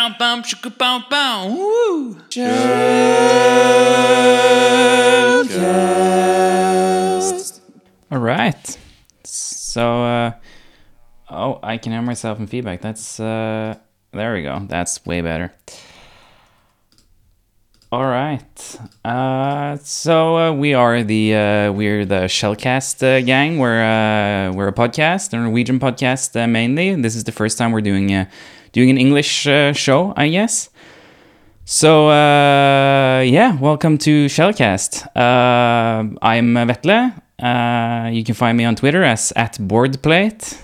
bow, bow, chicka, bow, bow. Woo! All right. So, uh, oh, I can hear myself in feedback. That's, uh, there we go. That's way better. All right. Uh, so uh, we are the uh, we're the Shellcast uh, gang. We're uh, we're a podcast, a Norwegian podcast uh, mainly. This is the first time we're doing uh, doing an English uh, show, I guess. So uh, yeah, welcome to Shellcast. Uh, I'm uh, Vetle. Uh, you can find me on Twitter as at boardplate,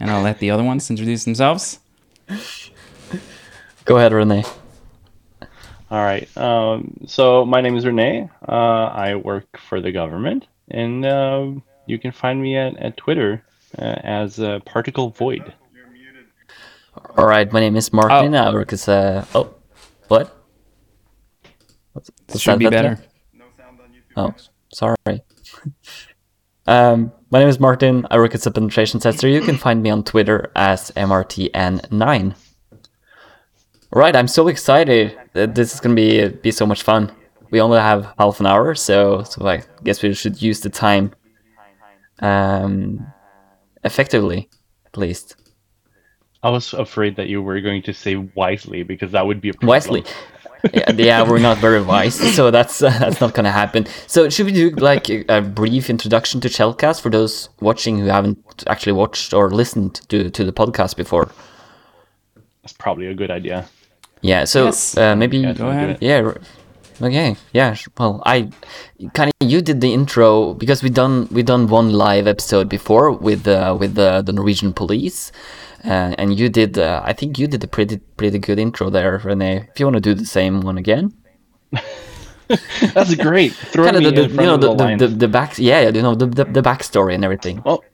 and I'll let the other ones introduce themselves. Go ahead, Renee. All right. Um, so my name is Renee. Uh, I work for the government, and uh, you can find me at, at Twitter uh, as uh, Particle Void. All right, my name is Martin. I work as a. Oh, what? What's, This what's should that, be Vetle? better. Oh, sorry. um, my name is Martin. I work as a penetration tester. You can find me on Twitter as MRTN9. All right, I'm so excited that this is gonna be be so much fun. We only have half an hour, so so I guess we should use the time um, effectively, at least. I was afraid that you were going to say wisely because that would be a problem. wisely. yeah, yeah, we're not very wise, so that's uh, that's not gonna happen. So should we do like a, a brief introduction to Shellcast for those watching who haven't actually watched or listened to to the podcast before? That's probably a good idea. Yeah, so Yes. uh, maybe Yeah, Go ahead. yeah. r- Okay, yeah. Well, I kind of you did the intro because we done we done one live episode before with uh, with uh, the Norwegian police, uh, and you did. Uh, I think you did a pretty pretty good intro there, Renee. If you want to do the same one again, That's great. Throw kind me of the, the you know the, the, the, the back yeah you know the, the the backstory and everything. Well,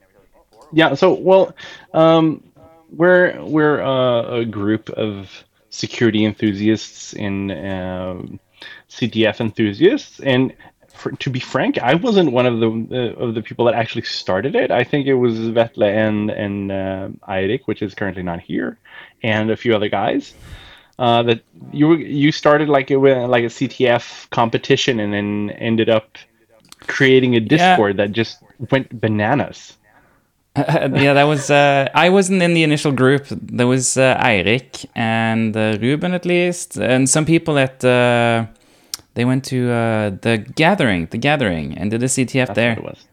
yeah. So, well, um, we're we're uh, a group of security enthusiasts and um CTF enthusiasts, and for, to be frank, I wasn't one of the uh, of the people that actually started it. I think it was Vetle and and uh, Eirik, which is currently not here, and a few other guys. Uh, that you you started like it like a CTF competition, and then ended up creating a Discord that just went bananas. yeah, that was. Uh, I wasn't in the initial group. There was uh, Eirik and uh, Ruben at least, and some people at uh, they went to uh, the gathering, the gathering, and did a CTF That's there. what it was.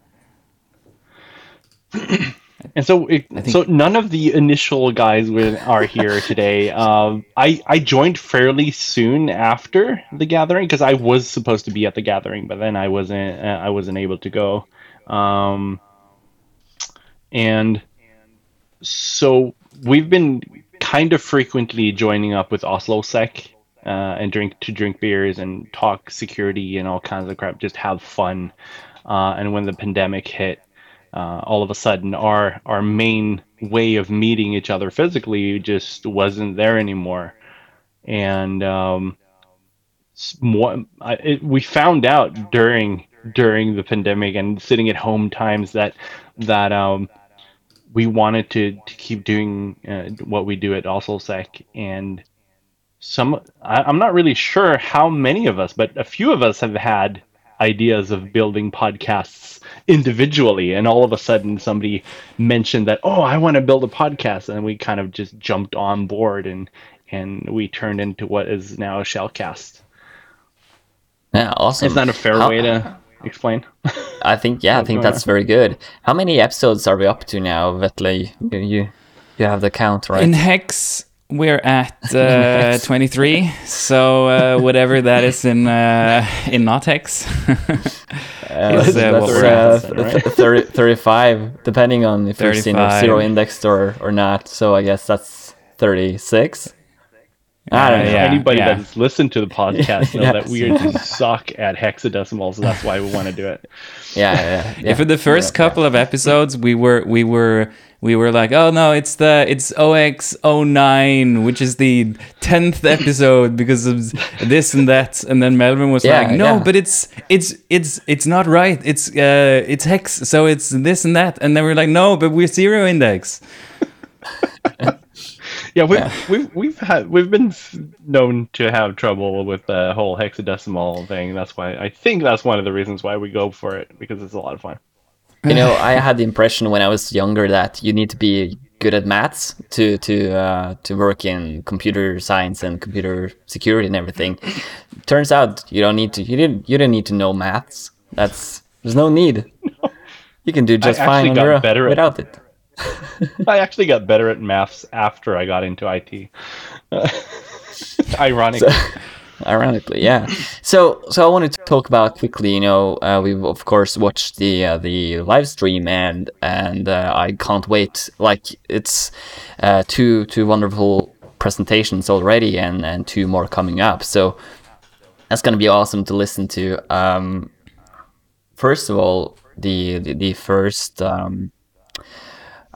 and so, it, think- so none of the initial guys were, are here today. Um, I I joined fairly soon after the gathering because I was supposed to be at the gathering, but then I wasn't. Uh, I wasn't able to go. Um, and so we've been kind of frequently joining up with Oslo Sec uh, and drink to drink beers and talk security and all kinds of crap, just have fun. Uh, and when the pandemic hit, uh, all of a sudden our our main way of meeting each other physically just wasn't there anymore, and um, more, I, it, we found out during during the pandemic and sitting at home times that that um, we wanted to, to keep doing uh, what we do at OsloSec and some I, I'm not really sure how many of us, but a few of us have had ideas of building podcasts individually and all of a sudden somebody mentioned that oh I want to build a podcast and we kind of just jumped on board and and we turned into what is now a shellcast. Yeah, awesome. Is that a fair How- way to explain? I think yeah, I think that's very good. How many episodes are we up to now, Vetle? You you, you have the count right? In Hex, we're at uh, 23. So uh, whatever that is in uh, in not Hex. Uh, is, uh, what we're uh, at, right? 30, 35, depending on if you're seeing 35. zero indexed or, or not. So I guess that's 36. I don't know. yeah, Anybody yeah. that's listened to the podcast know Yes. that we are just suck at hexadecimals. So that's why we want to do it. Yeah, yeah. yeah. for the first couple of episodes we were we were we were like oh no it's the it's ox09 which is the 10th episode because of this and that and then melvin was Yeah, like no yeah. but it's it's it's it's not right it's uh it's hex so it's this and that and then we're like no but we're zero index Yeah, we've, we've we've had we've been known to have trouble with the whole hexadecimal thing. That's why I think that's one of the reasons why we go for it because it's a lot of fun. You know, I had the impression when I was younger that you need to be good at maths to to uh, to work in computer science and computer security and everything. Turns out you don't need to. You didn't. You didn't need to know maths. That's there's no need. You can do just actually fine on your better without it. I actually got better at maths after I got into IT. Ironically, Ironically, yeah. So, so I wanted to talk about quickly. You know, uh, we've of course watched the uh, the live stream, and and uh, I can't wait. Like it's uh, two two wonderful presentations already, and and two more coming up. So that's gonna be awesome to listen to. Um, first of all, the the, the first um,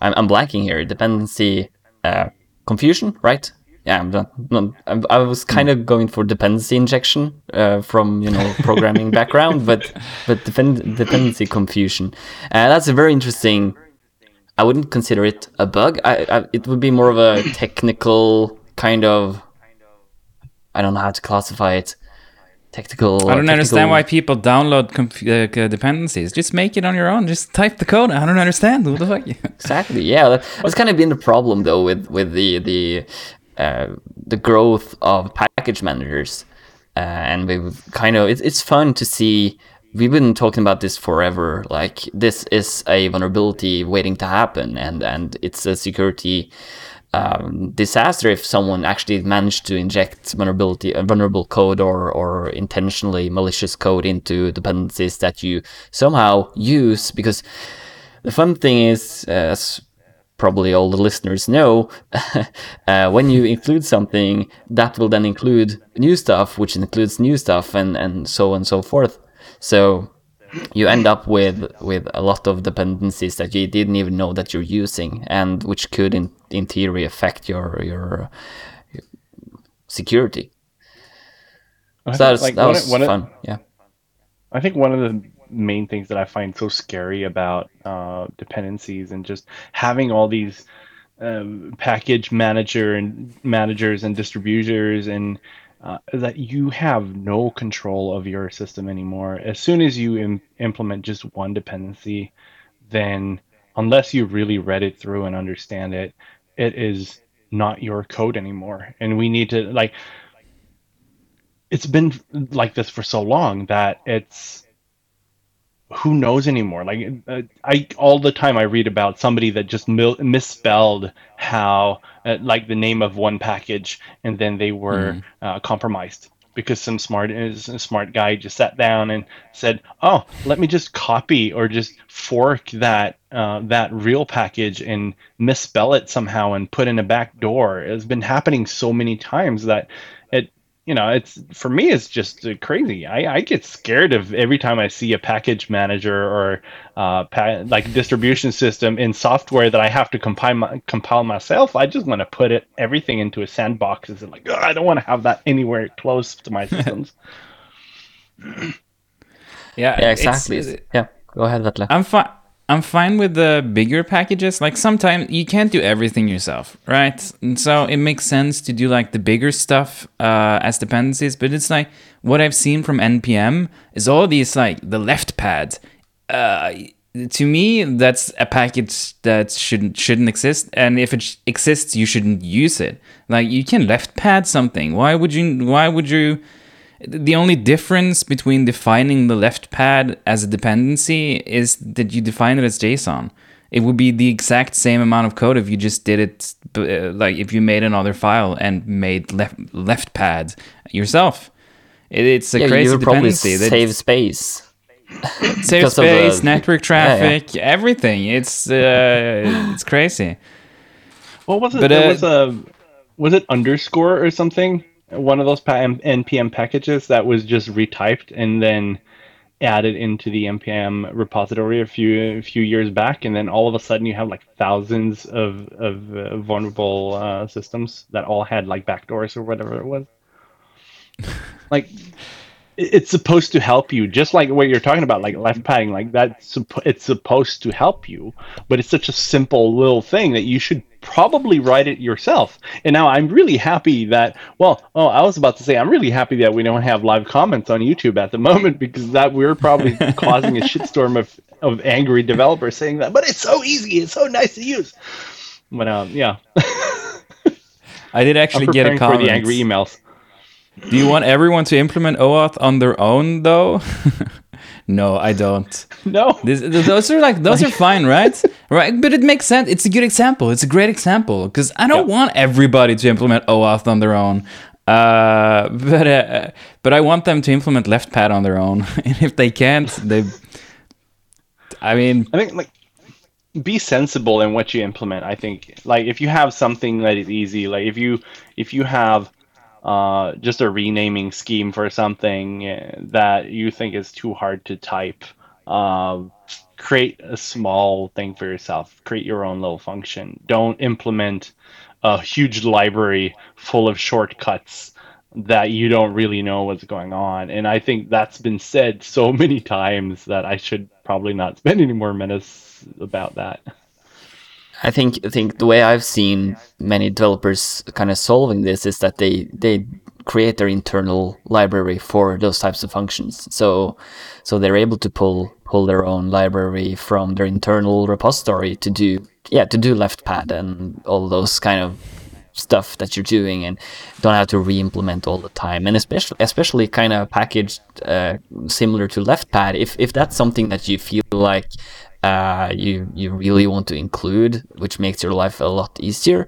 I'm, I'm blanking here. Dependency uh, confusion, right? Yeah, I'm not, not, I was kind of going for dependency injection uh, from you know programming background, but but depend, dependency confusion. Uh, that's a very interesting. I wouldn't consider it a bug. I, I, it would be more of a technical kind of. I don't know how to classify it. Technical. I don't understand why people download conf- uh, dependencies. Just make it on your own. Just type the code. I don't understand. What the fuck? Exactly. Yeah, that, that's kind of been the problem though with with the the uh, the growth of package managers, uh, and we've kind of it's it's fun to see. We've been talking about this forever. Like this is a vulnerability waiting to happen, and and it's a security um, disaster if someone actually managed to inject vulnerability, uh, vulnerable code or or intentionally malicious code into dependencies that you somehow use because the fun thing is, uh, as probably all the listeners know, uh, when you include something, that will then include new stuff, which includes new stuff, and, and so on and so forth. So you end up with with a lot of dependencies that you didn't even know that you're using, and which could, in, in theory, affect your your, security. I So think, that was, like, that was of- one of- fun. Yeah. I think one of the main things that I find so scary about uh, dependencies and just having all these um, package manager and managers and distributors and uh, that you have no control of your system anymore. As soon as you Im- implement just one dependency, then unless you really read it through and understand it, it is not your code anymore. And we need to like it's been like this for so long that it's who knows anymore like uh, i all the time i read about somebody that just mil- misspelled how uh, like the name of one package and then they were uh, compromised because some smart is a smart guy just sat down and said oh let me just copy or just fork that uh, that real package and misspell it somehow and put in a back door. It's been happening so many times that you know, it's for me, it's just uh, crazy. I, I get scared of every time I see a package manager or uh, pa- like distribution system in software that I have to compile my, compile myself. I just want to put it everything into a sandbox. and like, "Ugh, I don't want to have that anywhere close to my systems. Yeah, Yeah. it's- Exactly. yeah. Go ahead, Vetle. I'm fine. I'm fine with the bigger packages. Like sometimes you can't do everything yourself, right? And so it makes sense to do like the bigger stuff uh, as dependencies. But it's like what I've seen from npm is all these like the left pads. Uh, to me, that's a package that shouldn't shouldn't exist. And if it sh- exists, you shouldn't use it. Like you can left pad something. Why would you? Why would you? The only difference between defining the left pad as a dependency is that you define it as JSON. It would be the exact same amount of code if you just did it, uh, like if you made another file and made left left pad yourself. It, it's a yeah, crazy you would probably dependency. that save space. save because of the- space, network Yeah, yeah. traffic, everything. It's uh, it's crazy. What was it? But, there uh, was a was it underscore or something? One of those pa- M- npm packages that was just retyped and then added into the npm repository a few a few years back, and then all of a sudden you have like thousands of of uh, vulnerable uh, systems that all had like backdoors or whatever it was. like it's supposed to help you just like what you're talking about like left padding like that's it's supposed to help you but it's such a simple little thing that you should probably write it yourself. And now I'm really happy that, well, oh, I was about to say, I'm really happy that we don't have live comments on YouTube at the moment because that we're probably causing a shitstorm of, of angry developers saying that, but it's so easy, it's so nice to use. But um, yeah. I did actually get a comment. for the angry emails. Do you want everyone to implement OAuth on their own, though? no, I don't. No. This, th- those are like those are fine, right? Right, but it makes sense. It's a good example. It's a great example because I don't Yeah. want everybody to implement OAuth on their own. Uh, but uh, but I want them to implement LeftPad on their own. and if they can't, they. I mean, I think like be sensible in what you implement. I think like if you have something that is easy, like if you if you have uh, just a renaming scheme for something uh, that you think is too hard to type, um, create a small thing for yourself. Create your own little function. Don't implement a huge library full of shortcuts that you don't really know what's going on. And I think that's been said so many times that I should probably not spend any more minutes about that. I think I think the way I've seen many developers kind of solving this is that they they create their internal library for those types of functions. So so they're able to pull pull their own library from their internal repository to do yeah to do leftpad and all those kind of stuff that you're doing and don't have to re-implement all the time and especially especially kind of packaged uh, similar to leftpad if if that's something that you feel like uh, you you really want to include, which makes your life a lot easier.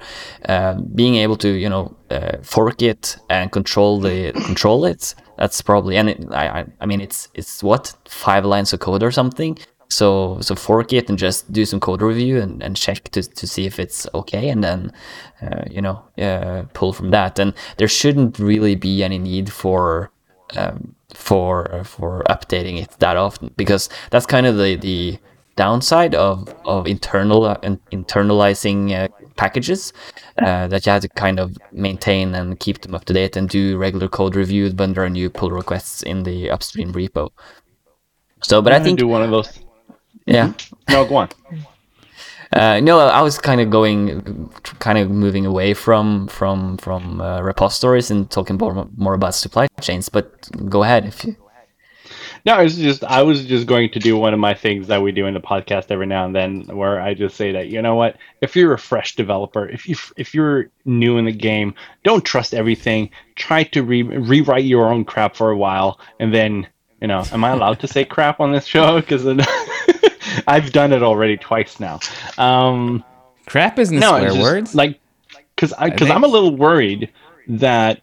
Uh, being able to you know uh, fork it and control the control it. That's probably and it, I I- mean it's it's what five lines of code or something. So so fork it and just do some code review and, and check to, to see if it's okay and then uh, you know uh, pull from that. And there shouldn't really be any need for um, for for updating it that often because that's kind of the the downside of of internal uh, internalizing uh, packages uh, that you have to kind of maintain and keep them up to date and do regular code reviews when there are new pull requests in the upstream repo. So, but I think do one of those. yeah. No, go on. Uh, no, I was kind of going, kind of moving away from from from uh, repositories and talking more more about supply chains. But go ahead if you. No, it's just I was just going to do one of my things that we do in the podcast every now and then, where I just say that you know what, if you're a fresh developer, if you if you're new in the game, don't trust everything. Try to re- rewrite your own crap for a while, and then you know, am I allowed to say crap on this show? Because I've done it already twice now. Um, crap isn't a no, swear just, word. like because I because I'm a little worried that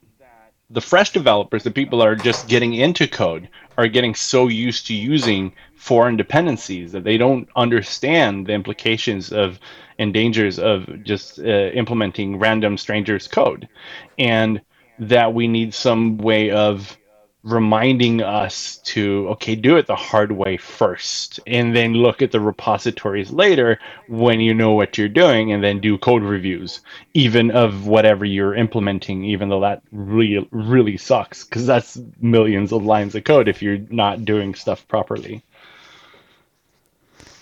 the fresh developers, the people that are just getting into code, are getting so used to using foreign dependencies that they don't understand the implications of and dangers of just uh, implementing random strangers' code, and that we need some way of reminding us to okay do it the hard way first and then look at the repositories later when you know what you're doing and then do code reviews even of whatever you're implementing even though that really really sucks because that's millions of lines of code if you're not doing stuff properly.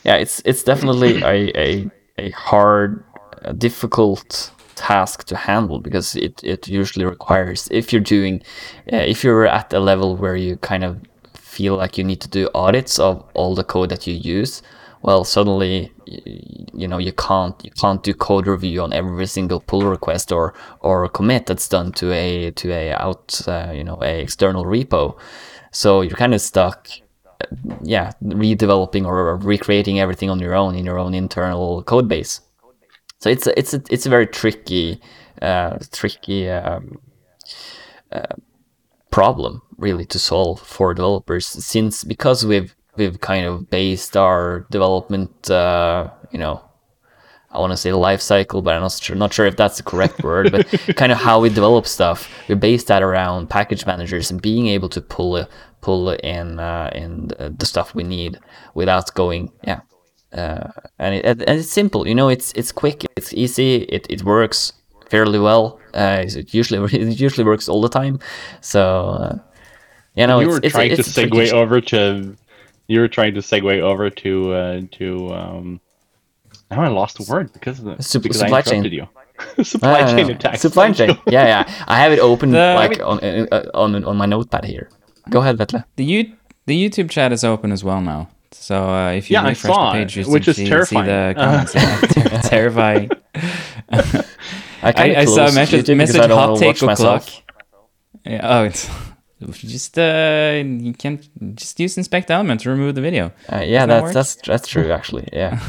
Yeah, it's it's definitely a a, a hard, uh, difficult task to handle because it, it usually requires if you're doing uh, if you're at a level where you kind of feel like you need to do audits of all the code that you use well suddenly you know you can't you can't do code review on every single pull request or or commit that's done to a to a out uh, you know a external repo so you're kind of stuck yeah, redeveloping or recreating everything on your own in your own internal code base. So it's a, it's a, it's a very tricky, uh, tricky um, uh, problem really to solve for developers since because we've we've kind of based our development, uh, you know, I want to say life cycle, but I'm not sure, not sure if that's the correct word, but kind of how we develop stuff. We base that around package managers and being able to pull a, pull in uh, in the, the stuff we need without going, yeah. Uh, and, it, and it's simple, you know. It's it's quick, it's easy, it, it works fairly well. Uh, it usually it usually works all the time. So uh, you know, you it's, were it's, trying it's to a tricky segue over to you were trying to segue over to uh, to um, Now I lost a word because of the Sup- because supply I chain. interrupted you. supply No, no, chain no. attacks. Supply chain. Yeah, yeah. I have it open The- like on, uh, on on my notepad here. Go ahead, Vetle. The you the YouTube chat is open as well now. So uh, if you Yeah, I refresh saw the page, you which is see, see the comments. Yeah, ter- terrifying. I, I, I saw a message, YouTube message I hot take watch o'clock. myself. Yeah, oh, it's just uh, you can just use inspect element to remove the video. Uh, yeah, that that's work? that's that's true actually. Yeah.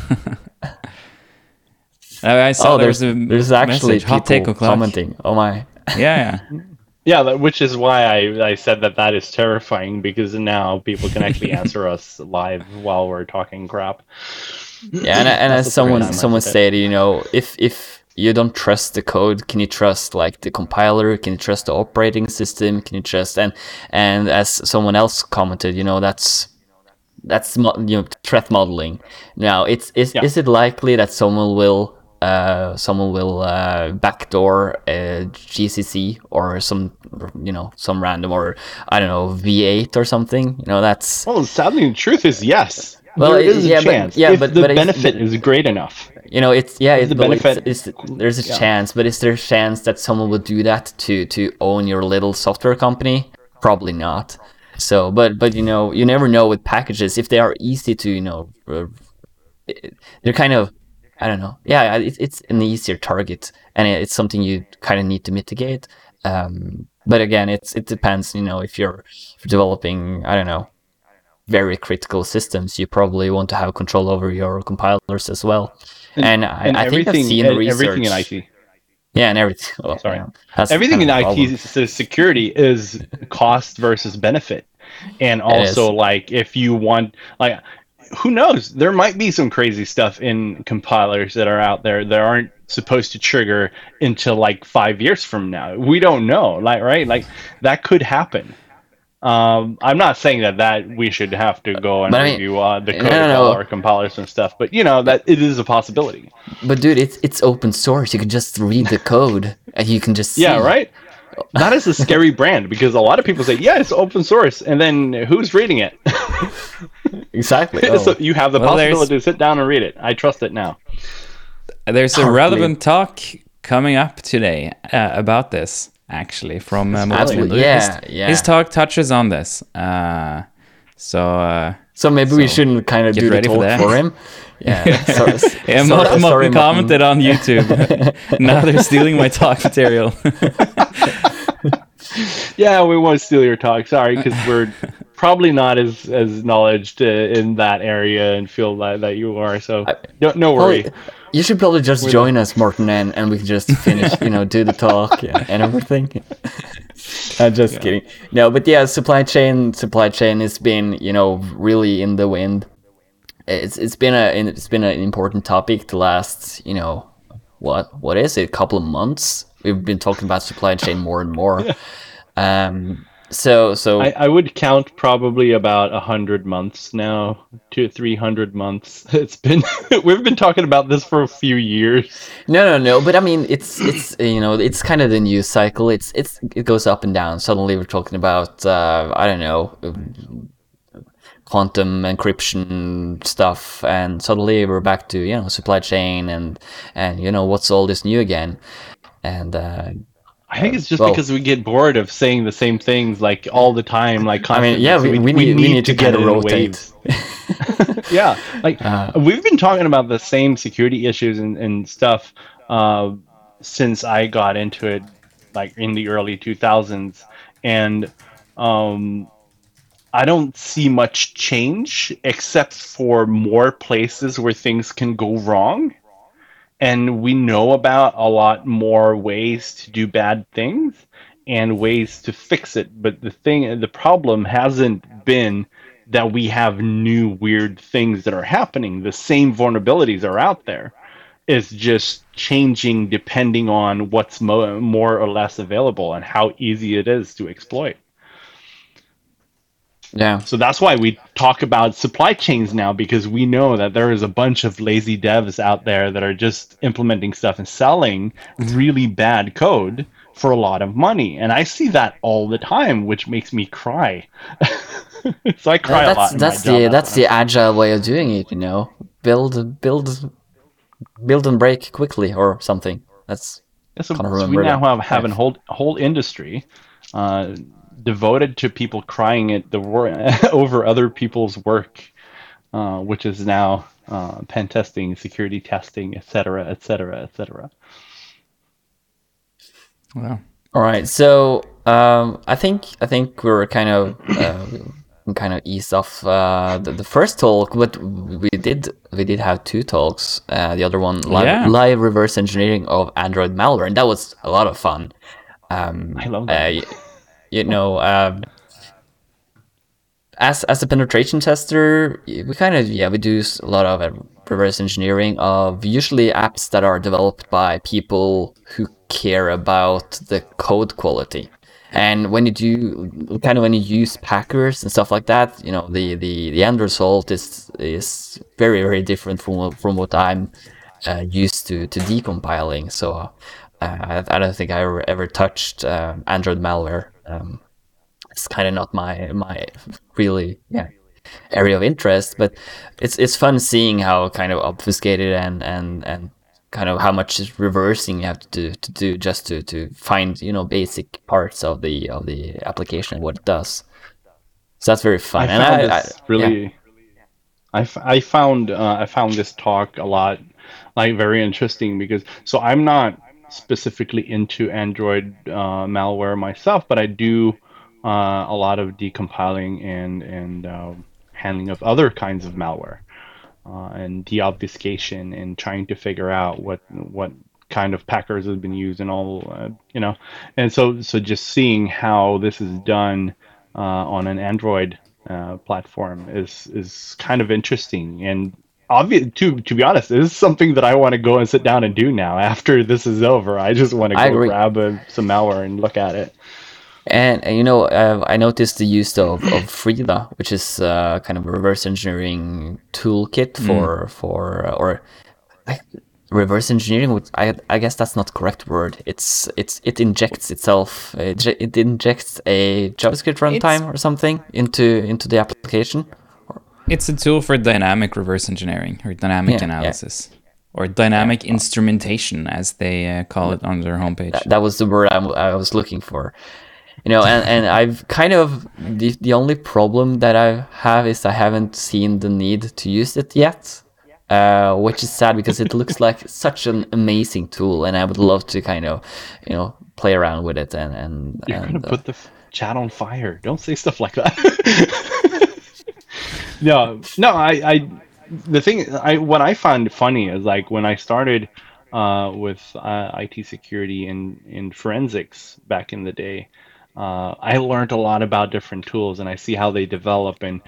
Uh, I saw oh, there there's a there's actually message, hot take people o'clock. commenting. Oh my. Yeah, yeah. Yeah, which is why I, I said that that is terrifying because now people can actually answer us live while we're talking crap. Yeah, and, and as someone someone stated, you know, if if you don't trust the code, can you trust like the compiler? Can you trust the operating system? Can you trust and and as someone else commented, you know, that's that's you know threat modeling. Now, it's is Yeah. is it likely that someone will uh someone will uh backdoor GCC or some you know some random or I don't know V8 or something? You know, that's Well, sadly, the truth is yes. Well, there it- is a yeah, but- chance yeah, if but- the but benefit is great enough. you know it's yeah it's, the but it's, benefit- it's, there's a yeah. chance but is there a chance that someone would do that to to own your little software company probably not so but but you know you never know with packages if they are easy to you know uh, they're kind of i don't know yeah it's, it's an easier target and it's something you kind of need to mitigate um but again it's it depends you know if you're, if you're developing i don't know very critical systems, you probably want to have control over your compilers as well. And, I, And I think I've everything, seen and research. everything in IT. Yeah, and everything. Oh, Sorry. Everything in kind of a IT security is cost versus benefit, and also like if you want like who knows there might be some crazy stuff in compilers that are out there that aren't supposed to trigger until like five years from now we don't know like right like that could happen um, I'm not saying that that we should have to go and But I mean- review uh, the code no, of no. all our compilers and stuff, but you know that it is a possibility. But dude, it's it's open source. You can just read the code and you can just see. Yeah, right. That is a scary brand because a lot of people say, "Yeah, it's open source," and then who's reading it? Exactly. so Oh. you have the Well, there's- possibility to sit down and read it. I trust it now. There's a Partly. relevant talk coming up today uh, about this, actually, from uh, Morten Absolutely. Yeah, his, yeah. his talk touches on this. Uh, so, uh, So maybe we shouldn't kind of do the ready for that. for him. Yeah. so, yeah, sorry- Morten, sorry, Morten Morten. commented on YouTube. now they're stealing my talk material. Yeah, we won't steal your talk. Sorry, because we're probably not as as knowledged uh, in that area and field that, that you are. So no, no Well, worry. you should probably just join us, Martin, and, and we can just finish, you know, do the talk and, and everything. I'm just kidding. No, but yeah, supply chain, supply chain has been, you know, really in the wind. It's it's been a it's been an important topic the last, you know, what what is it? A couple of months. We've been talking about supply chain more and more. Um. So so I, I would count probably about a hundred months now, two three hundred months. It's been we've been talking about this for a few years. No, no, no. But I mean, it's it's you know, it's kind of the news cycle. It's it's it goes up and down. Suddenly we're talking about uh, I don't know, um, quantum encryption stuff, and suddenly we're back to you know supply chain and and you know what's all this new again, and uh, I think it's just well- because we get bored of saying the same things like all the time, like I mean, yeah, So we, we, need, we need to, of it in rotate. waves. yeah, like Uh, we've been talking about the same security issues and, and stuff uh, since I got into it, like in the early 2000s, and um, I don't see much change except for more places where things can go wrong. And we know about a lot more ways to do bad things and ways to fix it. But the thing, the problem hasn't been that we have new weird things that are happening. The same vulnerabilities are out there. It's just changing depending on what's mo- more or less available and how easy it is to exploit. Yeah, So that's why we talk about supply chains now because we know that there is a bunch of lazy devs out there that are just implementing stuff and selling really bad code for a lot of money. And I see that all the time, which makes me cry. so I cry a lot. that's in my that's the that's the agile way of doing it. You know, build build build and break quickly or something. That's Yeah, so, so we now that. have, have a Yeah. whole whole industry uh, devoted to people crying at the wor- over other people's work, uh, which is now uh, pen testing, security testing, et cetera, et cetera, et cetera. Wow. All right, so um, I think I think we're kind of uh, kind of ease off uh, the, the first talk, but we did we did have two talks. Uh, the other one live, Yeah. live reverse engineering of Android malware, and that was a lot of fun. Um, I love uh, that. You know, um, as as a penetration tester, we kind of yeah we do a lot of reverse engineering of usually apps that are developed by people who care about the code quality. And when you do kind of when you use packers and stuff like that, you know the the the end result is is very very different from from what I'm uh, used to to decompiling. So uh, I, I don't think I ever, ever touched uh, Android malware. Um, it's kind of not my my really yeah area of interest but it's it's fun seeing how kind of obfuscated and and and kind of how much reversing you have to do to do just to to find you know basic parts of the of the application and what it does so that's very fun I and found I, I- really. yeah. I, f- I found uh, I found this talk a lot like very interesting because so I'm not specifically into Android uh, malware myself, but I do uh, a lot of decompiling and and um handling of other kinds of malware uh, and deobfuscation and trying to figure out what what kind of packers have been used and all uh, you know. And so so just seeing how this is done uh, on an Android uh, platform is is kind of interesting. And obvious to to be honest this is something that I want to go and sit down and do now after this is over I just want to go grab a, some malware and look at it And, and you know, uh, I noticed the use of, of Frida, which is uh, kind of a reverse engineering toolkit for for uh, or reverse engineering. Which I I guess that's not the correct word. It's it's it injects itself. It, it injects a JavaScript runtime or something into into the application. It's a tool for dynamic reverse engineering or dynamic Yeah, yeah. analysis or dynamic instrumentation, as they uh, call it on their homepage. That, that was the word I, I was looking for. You know, and, and I've kind of the, the only problem that I have is I haven't seen the need to use it yet, uh, which is sad because it looks like such an amazing tool, and I would love to kind of, you know, play around with it and and, You're and gonna uh, put the f- chat on fire. Don't say stuff like that. no, no. I, I, the thing, I what I find funny is like when I started uh, with uh, IT security and in forensics back in the day. Uh, I learned a lot about different tools, and I see how they develop, and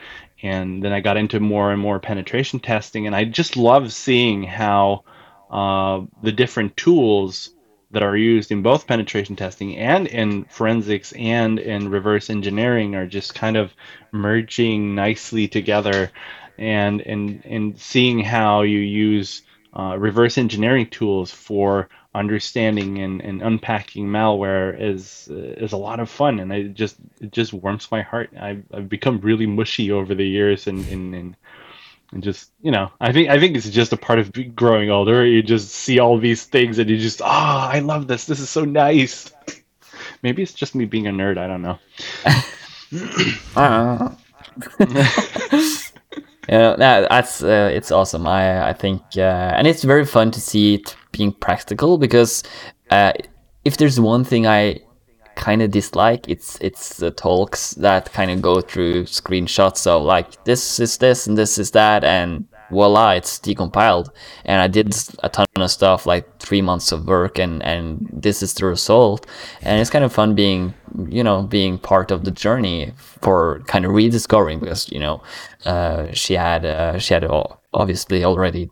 and then I got into more and more penetration testing, and I just love seeing how uh, the different tools that are used in both penetration testing and in forensics and in reverse engineering are just kind of merging nicely together. And and and seeing how you use uh, reverse engineering tools for understanding and, and unpacking malware is is a lot of fun. And it just it just warms my heart. I've, I've become really mushy over the years and, and, and and just you know i think i think it's just a part of growing older you just see all these things and you just ah i love this this is so nice maybe it's just me being a nerd i don't know Ah. yeah, no, that's uh, it's awesome. I I think, uh, and it's very fun to see it being practical because uh, if there's one thing I kind of dislike, it's it's the talks that kind of go through screenshots of like this is this and this is that and voila, it's decompiled. And I did a ton of stuff like three months of work and and this is the result. And it's kind of fun being you know being part of the journey for kind of rediscovering because you know uh, she had uh, she had obviously already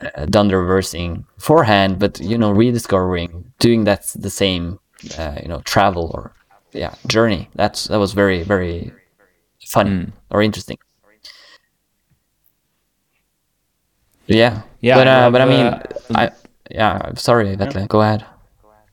uh, done the reversing beforehand, but you know rediscovering doing that's the same uh, you know travel or yeah journey. That's that was very very fun or interesting. Yeah, Yeah, but I uh, but I mean, uh, I yeah. Sorry, Vetle, go ahead.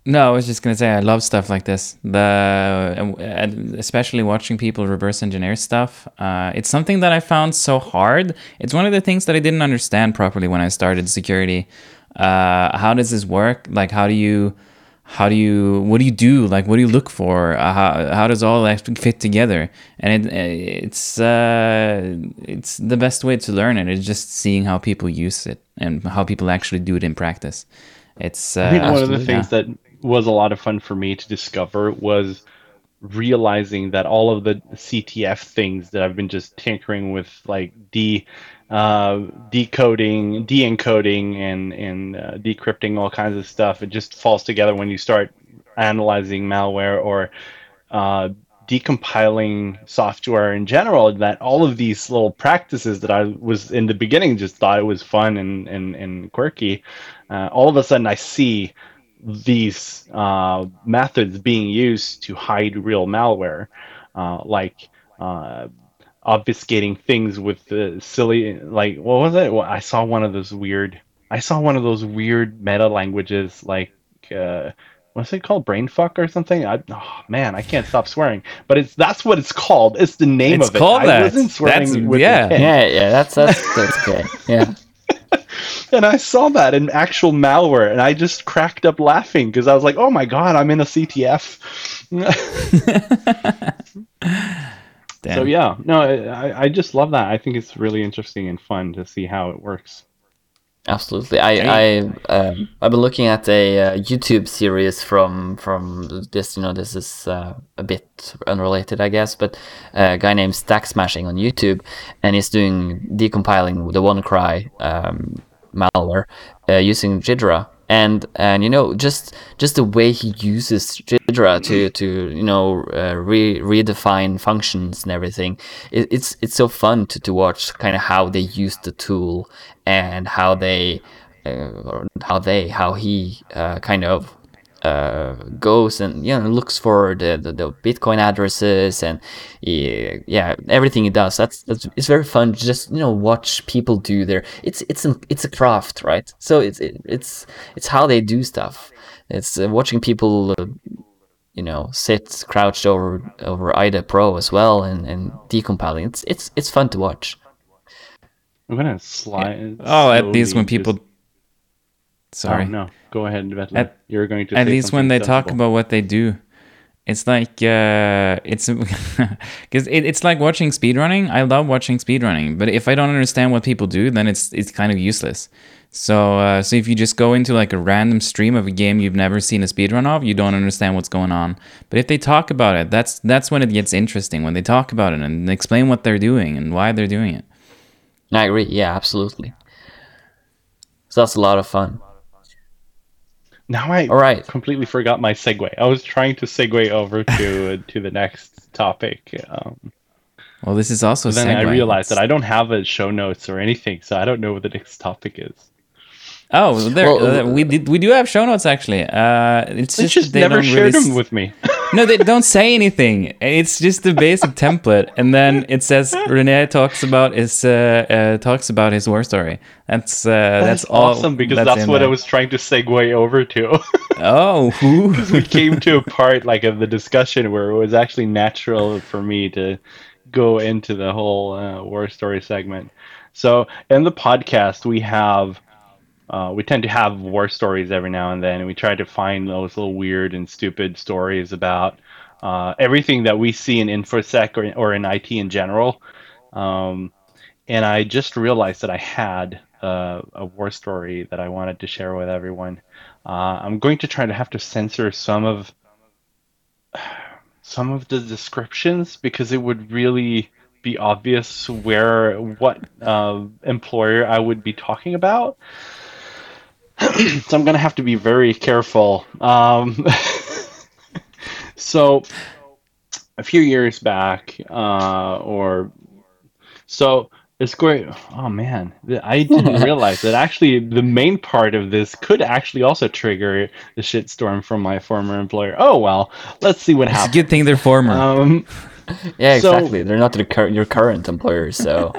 No, I was just gonna say I love stuff like this. The and especially watching people reverse engineer stuff. Uh, it's something that I found so hard. It's one of the things that I didn't understand properly when I started security. Uh, how does this work? Like, how do you, how do you, what do you do? Like, what do you look for? Uh, how how does all that fit together? And it it's uh, it's the best way to learn it. It's just seeing how people use it and how people actually do it in practice. It's uh, I think one of the yeah. things that was a lot of fun for me to discover was realizing that all of the CTF things that I've been just tinkering with, like de uh, decoding, de-encoding, and and uh, decrypting all kinds of stuff, it just falls together when you start analyzing malware or uh, decompiling software in general. That all of these little practices that I was in the beginning just thought it was fun and and, and quirky, uh, all of a sudden I see these uh, methods being used to hide real malware, uh, like uh, obfuscating things with the silly, like what was it? Well, I saw one of those weird. I saw one of those weird meta languages, like uh, what's it called, brainfuck or something? I, oh man, I can't stop swearing. But it's that's what it's called. It's the name It's of it. called I that. wasn't swearing That's- with yeah. Yeah, yeah, that's that's that's okay. Yeah. and I saw that in actual malware, and I just cracked up laughing because I was like, "Oh my god, I'm in a CTF." Damn. so yeah, no, I, I just love that. I think it's really interesting and fun to see how it works. Absolutely. I I um I've been looking at a uh, YouTube series from from this. You know, this is uh, a bit unrelated, I guess, but a guy named Stack Smashing on YouTube, and he's doing decompiling the WannaCry um, malware uh, using Ghidra. And and you know just just the way he uses Ghidra to to you know uh, re redefine functions and everything, it, it's it's so fun to, to watch kind of how they use the tool and how they uh, how they how he uh, kind of uh, goes and you know looks for the, the, the Bitcoin addresses and yeah, yeah everything he does. That's that's it's very fun. to Just you know watch people do their it's it's an, it's a craft, right? So it's it, it's it's how they do stuff. It's uh, watching people. Uh, you know, sit crouched over over IDA Pro as well and, and decompiling. It's it's it's fun to watch. I'm gonna slide. Oh, at least when people. just- Sorry. Oh, no, go ahead, Vetle. At- You're going to. At least when they talk about what they do, it's like uh, it's because it, it's like watching speedrunning. I love watching speedrunning, but if I don't understand what people do, then it's it's kind of useless. So uh, so if you just go into like a random stream of a game you've never seen a speedrun of, you don't understand what's going on. But if they talk about it, that's that's when it gets interesting. When they talk about it and explain what they're doing and why they're doing it. I agree. Yeah, absolutely. So that's a lot of fun. Now I All right. completely forgot my segue. I was trying to segue over to to the next topic. Um, Well, this is also. then I realized that I don't have a show notes or anything, so I don't know what the next topic is. Oh, there Well, uh, we did. We do have show notes actually. Uh, it's just, just they never don't shared really them with me. No, they don't say anything. It's just the basic template, and then it says Rene talks about his uh, uh, talks about his war story. That's uh, that's, That's all. awesome because that's, in what I was trying to segue over to. Oh, who? we came to a part like of the discussion where it was actually natural for me to go into the whole uh, war story segment. So in the podcast, we have uh, we tend to have war stories every now and then, and we try to find those little weird and stupid stories about uh, everything that we see in infosec or, or in IT in general. Um, and I just realized that I had uh, a war story that I wanted to share with everyone. Uh, I'm going to try to have to censor some of some of the descriptions because it would really be obvious where what uh, employer I would be talking about. so I'm gonna have to be very careful. Um, so a few years back, uh, or so it's great. Oh man, I didn't realize that actually the main part of this could actually also trigger the shitstorm from my former employer. Oh well, let's see what It's a happens. good thing they're former. Um, Yeah, So- exactly. They're not the cur- your current employer, so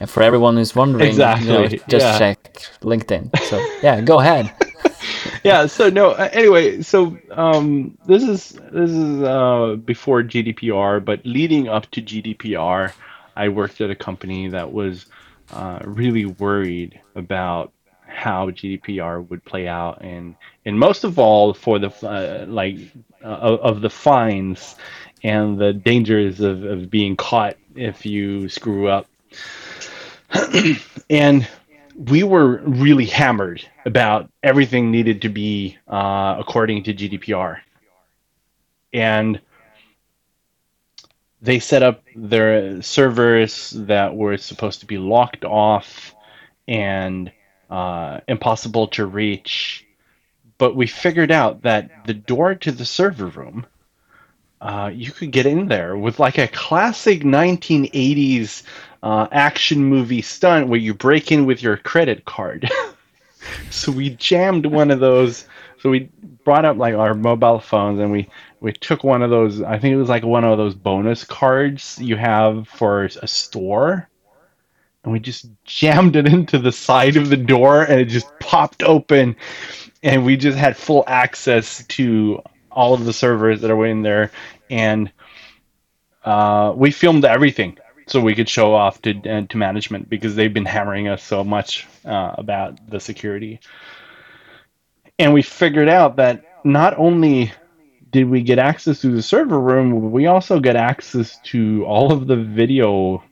And for everyone who's wondering, you know, Exactly, just yeah. check LinkedIn. So yeah, go ahead. yeah so no uh, anyway so um this is this is uh before gdpr but leading up to gdpr i worked at a company that was uh, really worried about how gdpr would play out and and most of all for the uh, like uh, of, of the fines and the dangers of, of being caught if you screw up and we were really hammered about everything needed to be uh, according to GDPR. And they set up their servers that were supposed to be locked off and uh, impossible to reach. But we figured out that the door to the server room, uh, you could get in there with like a classic 1980s uh, action movie stunt where you break in with your credit card. so we jammed one of those. So we brought up like our mobile phones and we we took one of those. I think it was like one of those bonus cards you have for a store. And we just jammed it into the side of the door and it just popped open. And we just had full access to all of the servers that are in there. And uh, we filmed everything so we could show off to uh, to management because they've been hammering us so much uh, about the security. And we figured out that not only did we get access to the server room, we also get access to all of the video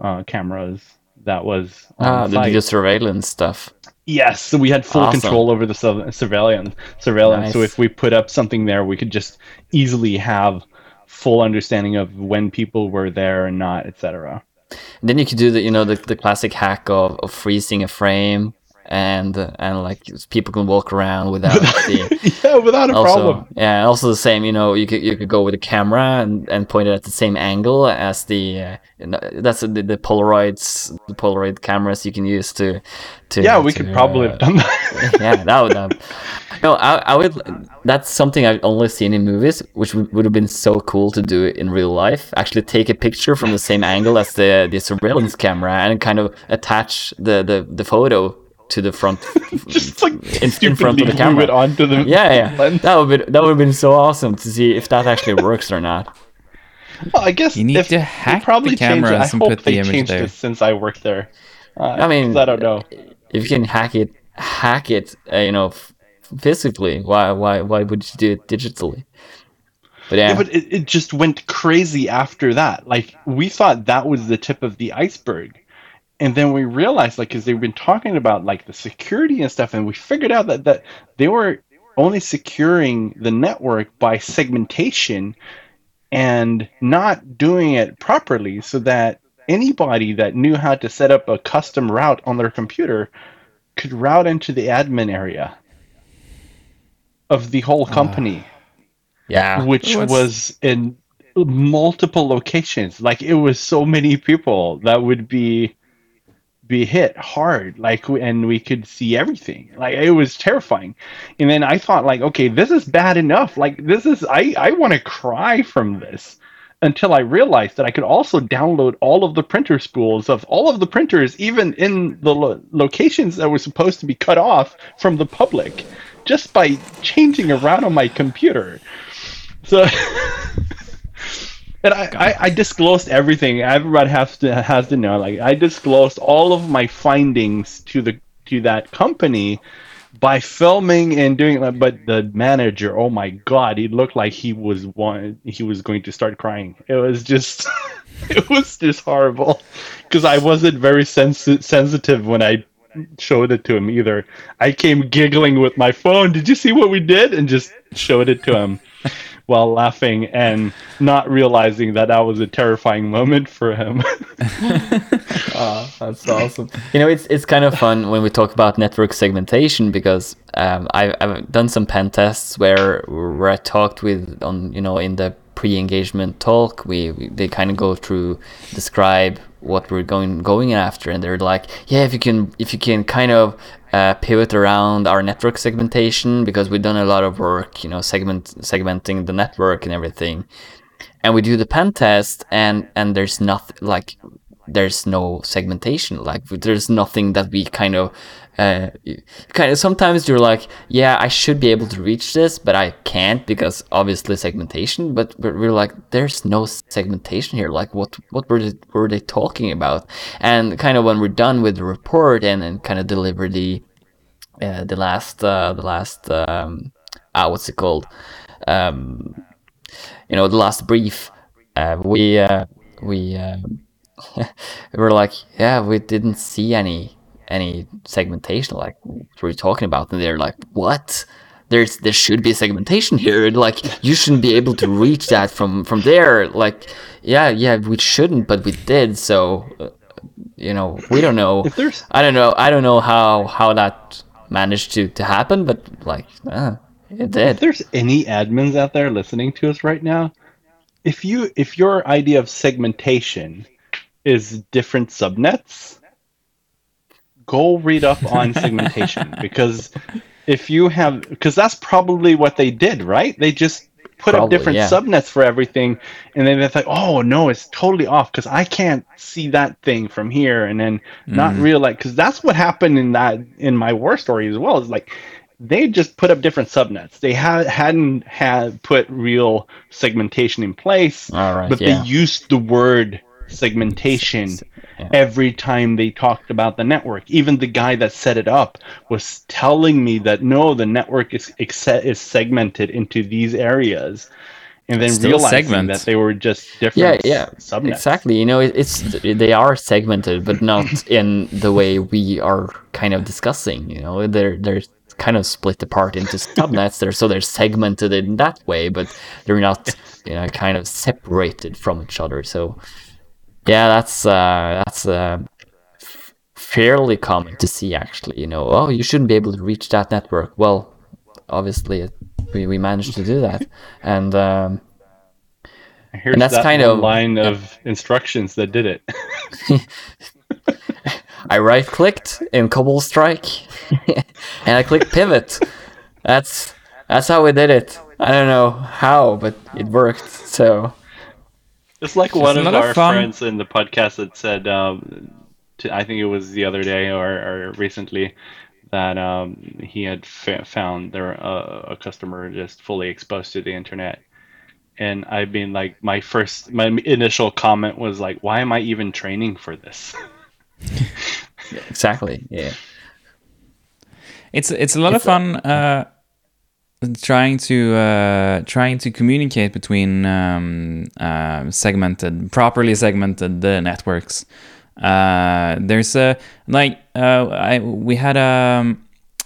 uh, cameras that was on Ah, the video surveillance stuff. Yes, so we had full Awesome. control over the sur- surveillance. Surveillance. So if we put up something there, we could just easily have full understanding of when people were there and not, etc. And then you could do the you know the, the classic hack of, of freezing a frame and and like people can walk around without the yeah, without a also problem. yeah also the same you know you could you could go with a camera and, and point it at the same angle as the uh, you know, that's the, the polaroids the polaroid cameras you can use to to Yeah, we to, could probably uh, have done that. yeah, that would have. No, I, I would. That's something I've only seen in movies, which would, would have been so cool to do in real life. Actually, take a picture from the same angle as the the surveillance camera and kind of attach the the, the photo to the front, just like in, in front of the camera. it onto the Yeah, yeah, lens. that would be that would have been so awesome to see if that actually works or not. Well, I guess You need if to they hack the probably changed it. I and hope put the they image changed there. it since I worked there. Uh, I mean, I don't know. If you can hack it, hack it, uh, you know, f- physically. Why why why would you do it digitally? But yeah, Yeah, but it, it just went crazy after that. Like we thought that was the tip of the iceberg. And then we realized, like, because they've been talking about like the security and stuff, and we figured out that that they were only securing the network by segmentation and not doing it properly, so that anybody that knew how to set up a custom route on their computer could route into the admin area of the whole ah. company yeah. which What's- was in multiple locations. Like it was so many people that would be be hit hard. Like and we could see everything. Like it was terrifying. And then I thought like, okay, this is bad enough. Like this is I I want to cry from this. Until I realized that I could also download all of the printer spools of all of the printers, even in the lo- locations that were supposed to be cut off from the public, just by changing around on my computer. So, and I, I, I disclosed everything. Everybody has to has to know. Like I disclosed all of my findings to the to that company by filming and doing that. But the manager, oh my god, he looked like he was one. He was going to start crying. It was just, it was just horrible because I wasn't very sensi- sensitive when I showed it to him either. I came giggling with my phone. Did you see what we did? And just showed it to him while laughing and not realizing that that was a terrifying moment for him. Oh, that's awesome. You know, it's it's kind of fun when we talk about network segmentation because um, I've, I've done some pen tests where where I talked with on you know in the pre-engagement talk we, we they kind of go through describe what we're going going after and they're like yeah if you can if you can kind of uh, pivot around our network segmentation because we've done a lot of work you know segment segmenting the network and everything. And we do the pen test and and there's nothing like there's no segmentation. Like there's nothing that we kind of uh, kind of sometimes you're like, yeah, I should be able to reach this, but I can't because obviously segmentation. But we're like, there's no segmentation here. Like, what what were they, were they talking about? And kind of when we're done with the report and, and kind of deliver the uh, the last uh, the last um, uh, what's it called? Um, you know, the last brief. Uh, we uh, we uh, were like, yeah, we didn't see any any segmentation. Like, what you talking about? And they're like, what? There's there should be segmentation here. Like, you shouldn't be able to reach that from from there. Like, yeah, yeah, we shouldn't, but we did. So, uh, you know, we don't know. I don't know. I don't know how how that managed to to happen, but like, uh, it if did. there's any admins out there listening to us right now, if you if your idea of segmentation is different subnets, go read up on segmentation because if you have because that's probably what they did, right? They just put up different yeah. subnets for everything and then it's like, oh no, it's totally off because I can't see that thing from here and then not mm. realize because that's what happened in that in my war story as well. Is like they just put up different subnets. They ha- hadn't had put real segmentation in place, All right, but yeah. they used the word segmentation yeah. every time they talked about the network. Even the guy that set it up was telling me that no, the network is is segmented into these areas, and then Still realizing segment. that they were just yeah different yeah subnets. exactly you know it, it's they are segmented but not in the way we are kind of discussing you know they're they're kind of split apart into subnets there so they're segmented in that way but they're not you know kind of separated from each other so yeah that's uh that's uh fairly common to see actually you know oh you shouldn't be able to reach that network well obviously we, we managed to do that and um Here's And that's that kind of- line of instructions that did it. I right clicked in Cobalt Strike and I clicked pivot. That's that's how we did it. I don't know how, but it worked. So It's like one of our fun. friends in the podcast that said, um, to, I think it was the other day or, or recently, that um, he had fa- found there uh, a customer just fully exposed to the internet. And I've been like, my first, my initial comment was like, why am I even training for this? exactly, yeah. It's it's a lot of fun uh, trying to uh, trying to communicate between um, uh, segmented, properly segmented uh, networks. Uh, there's a like uh, I we had a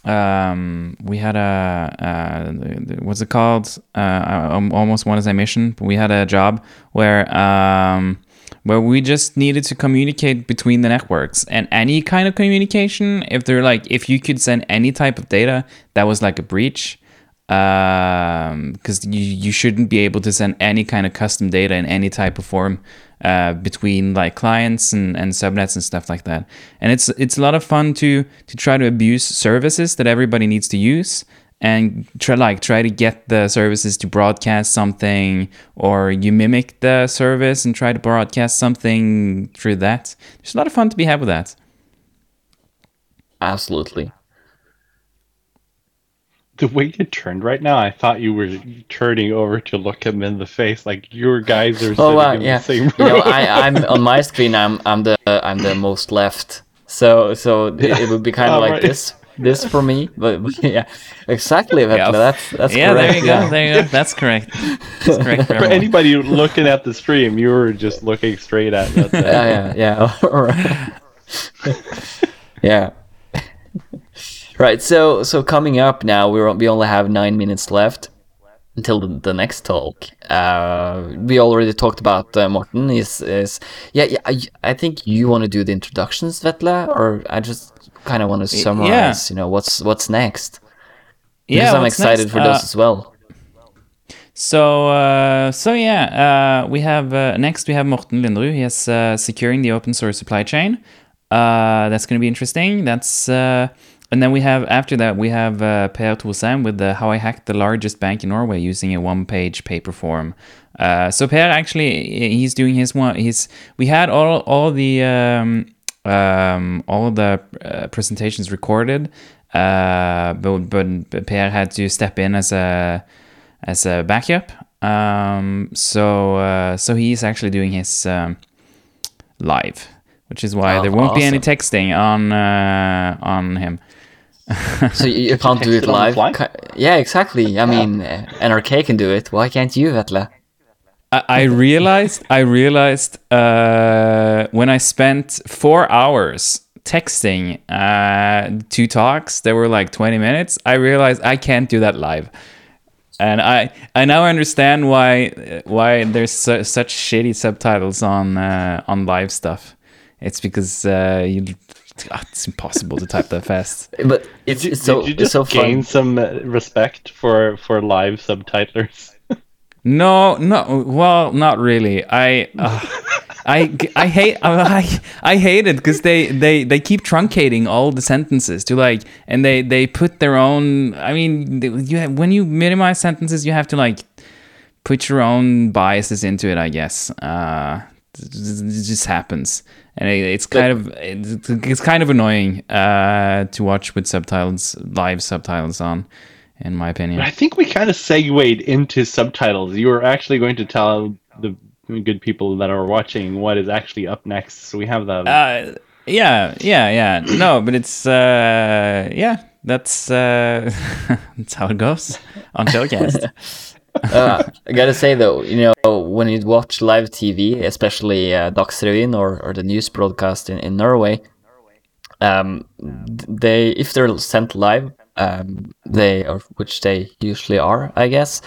um, we had a the- the- what's it called? I almost want to say mission, but we had a job where um, where we just needed to communicate between the networks and any kind of communication. If they're like, if you could send any type of data, that was like a breach. Because you, you shouldn't be able to send any kind of custom data in any type of form uh, between like clients and, and subnets and stuff like that. And it's it's a lot of fun to to try to abuse services that everybody needs to use and try like try to get the services to broadcast something or you mimic the service and try to broadcast something through that. There's a lot of fun to be had with that. Absolutely. The way you turned right now, I thought you were turning over to look him in the face, like your guys are oh, sitting Oh wow, in yeah. the same You know, room. I, I'm on my screen. I'm I'm the I'm the most left. So so it, it would be kind of Oh, like right. this this for me. But, but yeah, exactly. Vetle. Yeah. That's that's yeah, correct. there you yeah. go. There you go. That's correct. That's correct for For anybody looking at the stream, you were just looking straight at that. yeah, yeah, yeah. Yeah. Right. So, so coming up now, we we only have nine minutes left until the, the next talk. Uh, we already talked about uh, Morten. Is is yeah, yeah. I, I think you want to do the introductions, Vetle, or I just kind of want to summarize. You know, what's what's next? Because yeah, I'm excited next? for Uh, this as well. So, uh, so yeah, uh, we have uh, next we have Morten Lindrud. He is uh, securing the open source supply chain. Uh, that's going to be interesting. That's uh, and then we have after that we have uh, Per Tosheim with the how I hacked the largest bank in Norway using a one-page paper form. Uh, so Per actually he's doing his one. He's we had all all the um, um, all the uh, presentations recorded, uh, but but Per had to step in as a as a backup. Um, so uh, so he's actually doing his um, live, which is why Oh, there won't be any texting on uh, on him. So you, you can't do it it live. Yeah, exactly. I mean, uh, NRK can do it. Why can't you, Vetle? I, I realized I realized uh, when I spent four hours texting uh, two talks that were like 20 minutes, I realized I can't do that live. And I, I now understand why why there's su- such shitty subtitles on uh, on live stuff. It's because uh, you, it's impossible to type that fast. But it's, Did you, it's so did you it's just so gain fun. some uh, respect for for live subtitlers? No, no. Well, not really. I, uh, I, I hate. I, I hate it because they, they, they keep truncating all the sentences to like, and they, they put their own. I mean, you have, when you minimize sentences, you have to like put your own biases into it. I guess. Uh, it just happens, and it, it's kind of it's, it's kind of annoying uh, to watch with subtitles, live subtitles on, in my opinion. I think we kind of segued into subtitles. You were actually going to tell the good people that are watching what is actually up next. So we have the Uh, yeah, yeah, yeah. No, but it's uh, yeah. That's uh, that's how it goes on Showcast. uh, I gotta say though, you know, when you watch live TV, especially uh, Dagsrevyen or, or the news broadcast in, in Norway, um, they if they're sent live, um, they or which they usually are, I guess.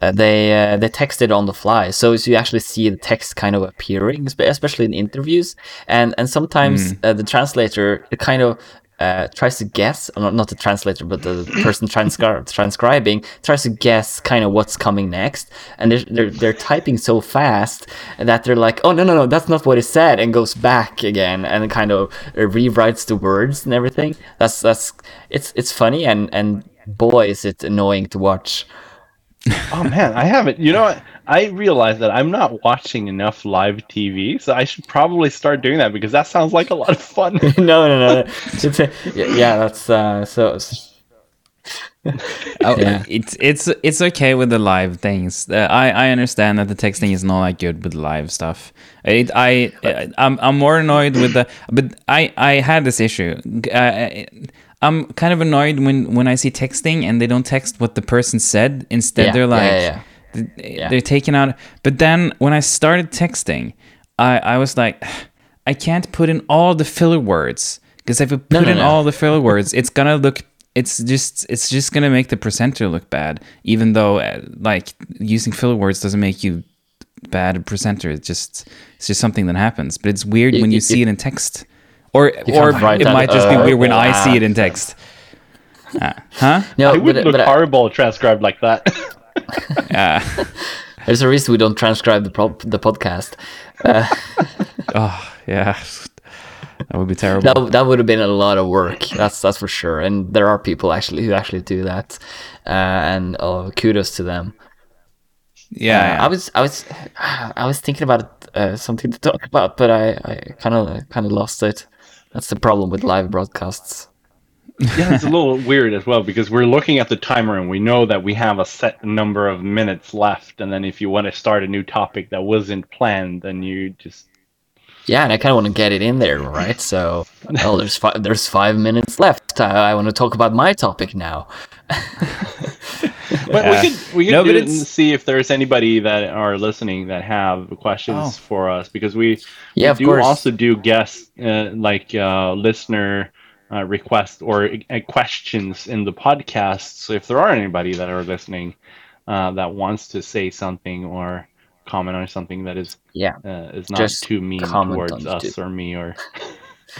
Uh, they uh, they text it on the fly, so you actually see the text kind of appearing, especially in interviews, and and sometimes uh, the translator kind of uh, tries to guess, not, not the translator, but the person transcri- transcribing tries to guess kind of what's coming next, and they're, they're they're typing so fast that they're like, oh no no no, that's not what it said, and goes back again and kind of uh, rewrites the words and everything. That's that's it's it's funny and and boy is it annoying to watch. oh man, I haven't. You know what? I realized that I'm not watching enough live TV, so I should probably start doing that because that sounds like a lot of fun. no, no, no. It's a, yeah, yeah, that's uh, so. Oh, Yeah. It's it's it's okay with the live things. Uh, I I understand that the texting is not that good with live stuff. It, I I'm I'm more annoyed with the but I I had this issue. Uh, I'm kind of annoyed when when I see texting and they don't text what the person said. Instead, Yeah, they're yeah, like yeah, th- Yeah. they're taking out. But then when I started texting, I I was like, I can't put in all the filler words because if I put No, no, in no. all the filler words, it's gonna look. It's just it's just gonna make the presenter look bad. Even though uh, like using filler words doesn't make you bad presenter. It's just it's just something that happens. But it's weird You- when you, you- see it in text, or or can't it that, might just be uh, weird when I ah. see it in text. Uh, huh? No, I would but, look but uh, horrible transcribed like that. Yeah. there's a reason we don't transcribe the pro- the podcast. oh yeah. That would be terrible. That that would have been a lot of work. That's that's for sure. And there are people actually who actually do that, uh, and uh, kudos to them. yeah, Uh, yeah. I was I was I was thinking about uh, something to talk about, but I I kind of kind of lost it. That's the problem with live broadcasts. Yeah, it's a little weird as well because we're looking at the timer and we know that we have a set number of minutes left, and then if you want to start a new topic that wasn't planned, then you just Yeah, and I kind of want to get it in there, right? So, oh, there's five there's five minutes left. I, I want to talk about my topic now. But Yeah. we could we could No, do it and see if there's anybody that are listening that have questions Oh. for us because we Yeah, we do course. also do guest uh, like uh, listener uh, requests or uh, questions in the podcast. So if there are anybody that are listening uh, that wants to say something or comment on something that is Yeah. uh, is not Just too mean towards us it. or me or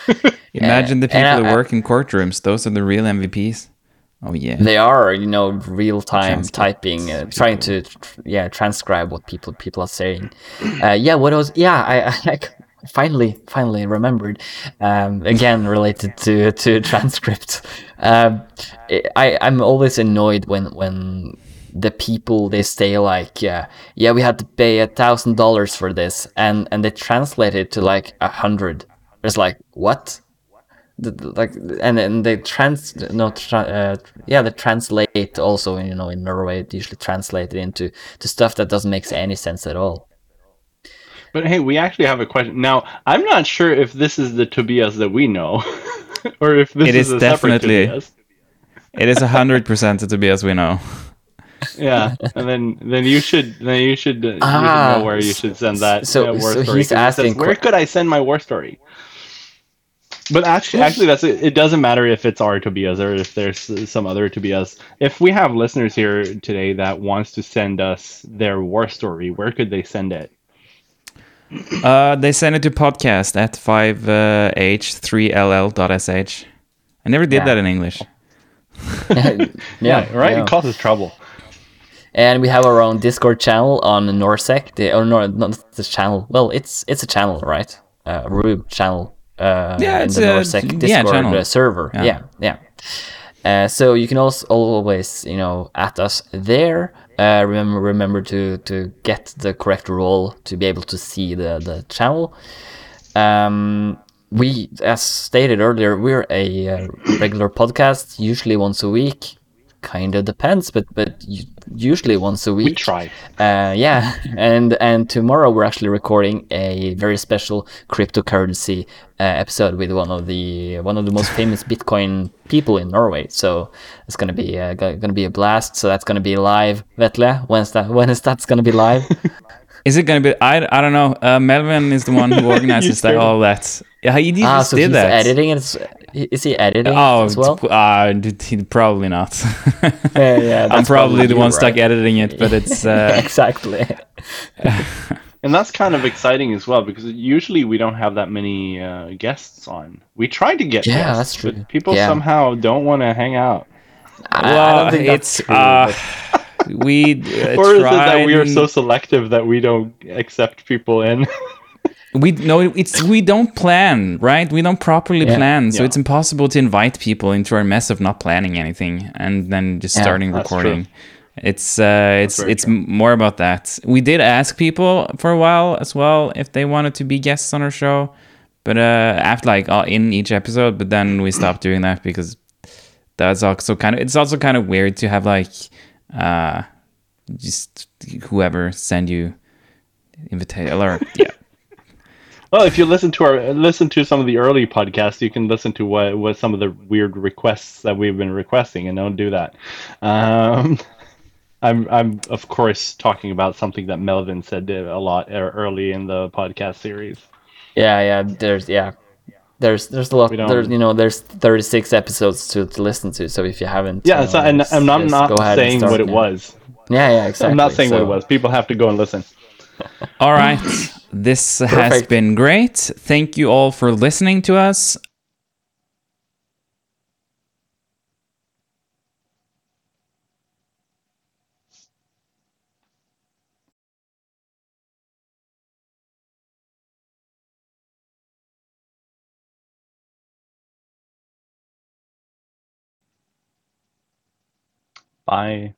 Imagine the and people that I- work in courtrooms. Those are the real MVPs. Oh yeah. They are, you know, real time typing, uh, trying to, yeah, transcribe what people people are saying. Uh, yeah, what was Yeah, I, I finally, finally remembered. Um, again, related to to transcript. Um, I I'm always annoyed when when the people they say like yeah yeah we had to pay a thousand dollars for this and and they translate it to like a hundred. It's like what? Like and then they trans no tra- uh, yeah they translate also you know in Norway they usually translate it into to stuff that doesn't make any sense at all. But hey, we actually have a question. Now, I'm not sure if this is the Tobias that we know, or if this It is, is a separate definitely- Tobias. It is hundred percent Tobias we know. Yeah, and then then you should then you should, uh, you should Ah, know where you should send that so- uh, war so story. he's 'cause it says, asking where could I send my war story? But actually, actually, that's it. It doesn't matter if it's our Tobias or if there's some other Tobias. If we have listeners here today that wants to send us their war story, where could they send it? Uh, they send it to podcast at uh, 5h3ll.sh. I never did Yeah. that in English. yeah, right. yeah. It causes trouble. And we have our own Discord channel on Norsec. The or no, not the channel. Well, it's it's a channel, right? Uh, Rube channel. Uh, Yeah, in it's the a- Norsec yeah, Discord channel. uh, server. Yeah. Yeah, yeah. Uh, so you can also always, you know, at us there. Uh, remember, remember to to get the correct role to be able to see the the channel. Um, we, as stated earlier, we're a uh, regular podcast, usually once a week. Kind of depends, but but usually once a week. We try. Uh, yeah, and and tomorrow we're actually recording a very special cryptocurrency uh, episode with one of the one of the most famous Bitcoin people in Norway. So it's gonna be uh, gonna be a blast. So that's gonna be live. Vetle, when's that? When is that's gonna be live? Is it going to be? I, I don't know. Uh, Melvin is the one who organizes that, all that. Yeah, he, he ah, just so did he's that. editing it. as- Is he editing Oh, as well? uh, probably not. Yeah, yeah, I'm that's probably the one stuck editing it, but it's uh, exactly. And that's kind of exciting as well because usually we don't have that many uh, guests on. We try to get Yeah, guests, that's true. but people Yeah. somehow don't want to hang out. I- I well, don't think that's it's true, uh, we uh, or is it that we are so selective that we don't accept people in? we no it's we don't plan right we don't properly Yeah. plan so Yeah. it's impossible to invite people into our mess of not planning anything and then just Yeah, starting recording. true. It's uh it's it's true. more about that we did ask people for a while as well if they wanted to be guests on our show but uh after like in each episode but then we stopped doing that because that's also kind of it's also kind of weird to have like uh just whoever send you invitation or yeah well, if you listen to our listen to some of the early podcasts, you can listen to what what some of the weird requests that we've been requesting, and don't do that. Um, I'm I'm of course talking about something that Melvin said a lot e- early in the podcast series. Yeah, yeah. There's yeah. There's there's a lot. There's you know there's 36 episodes to, to listen to. So if you haven't, Yeah, you so, know, and I'm not, not go ahead and saying start what it now. was. Yeah, yeah, exactly. I'm not saying what it was. People have to go and listen. All right. This has been great. Thank you all for listening to us. Bye.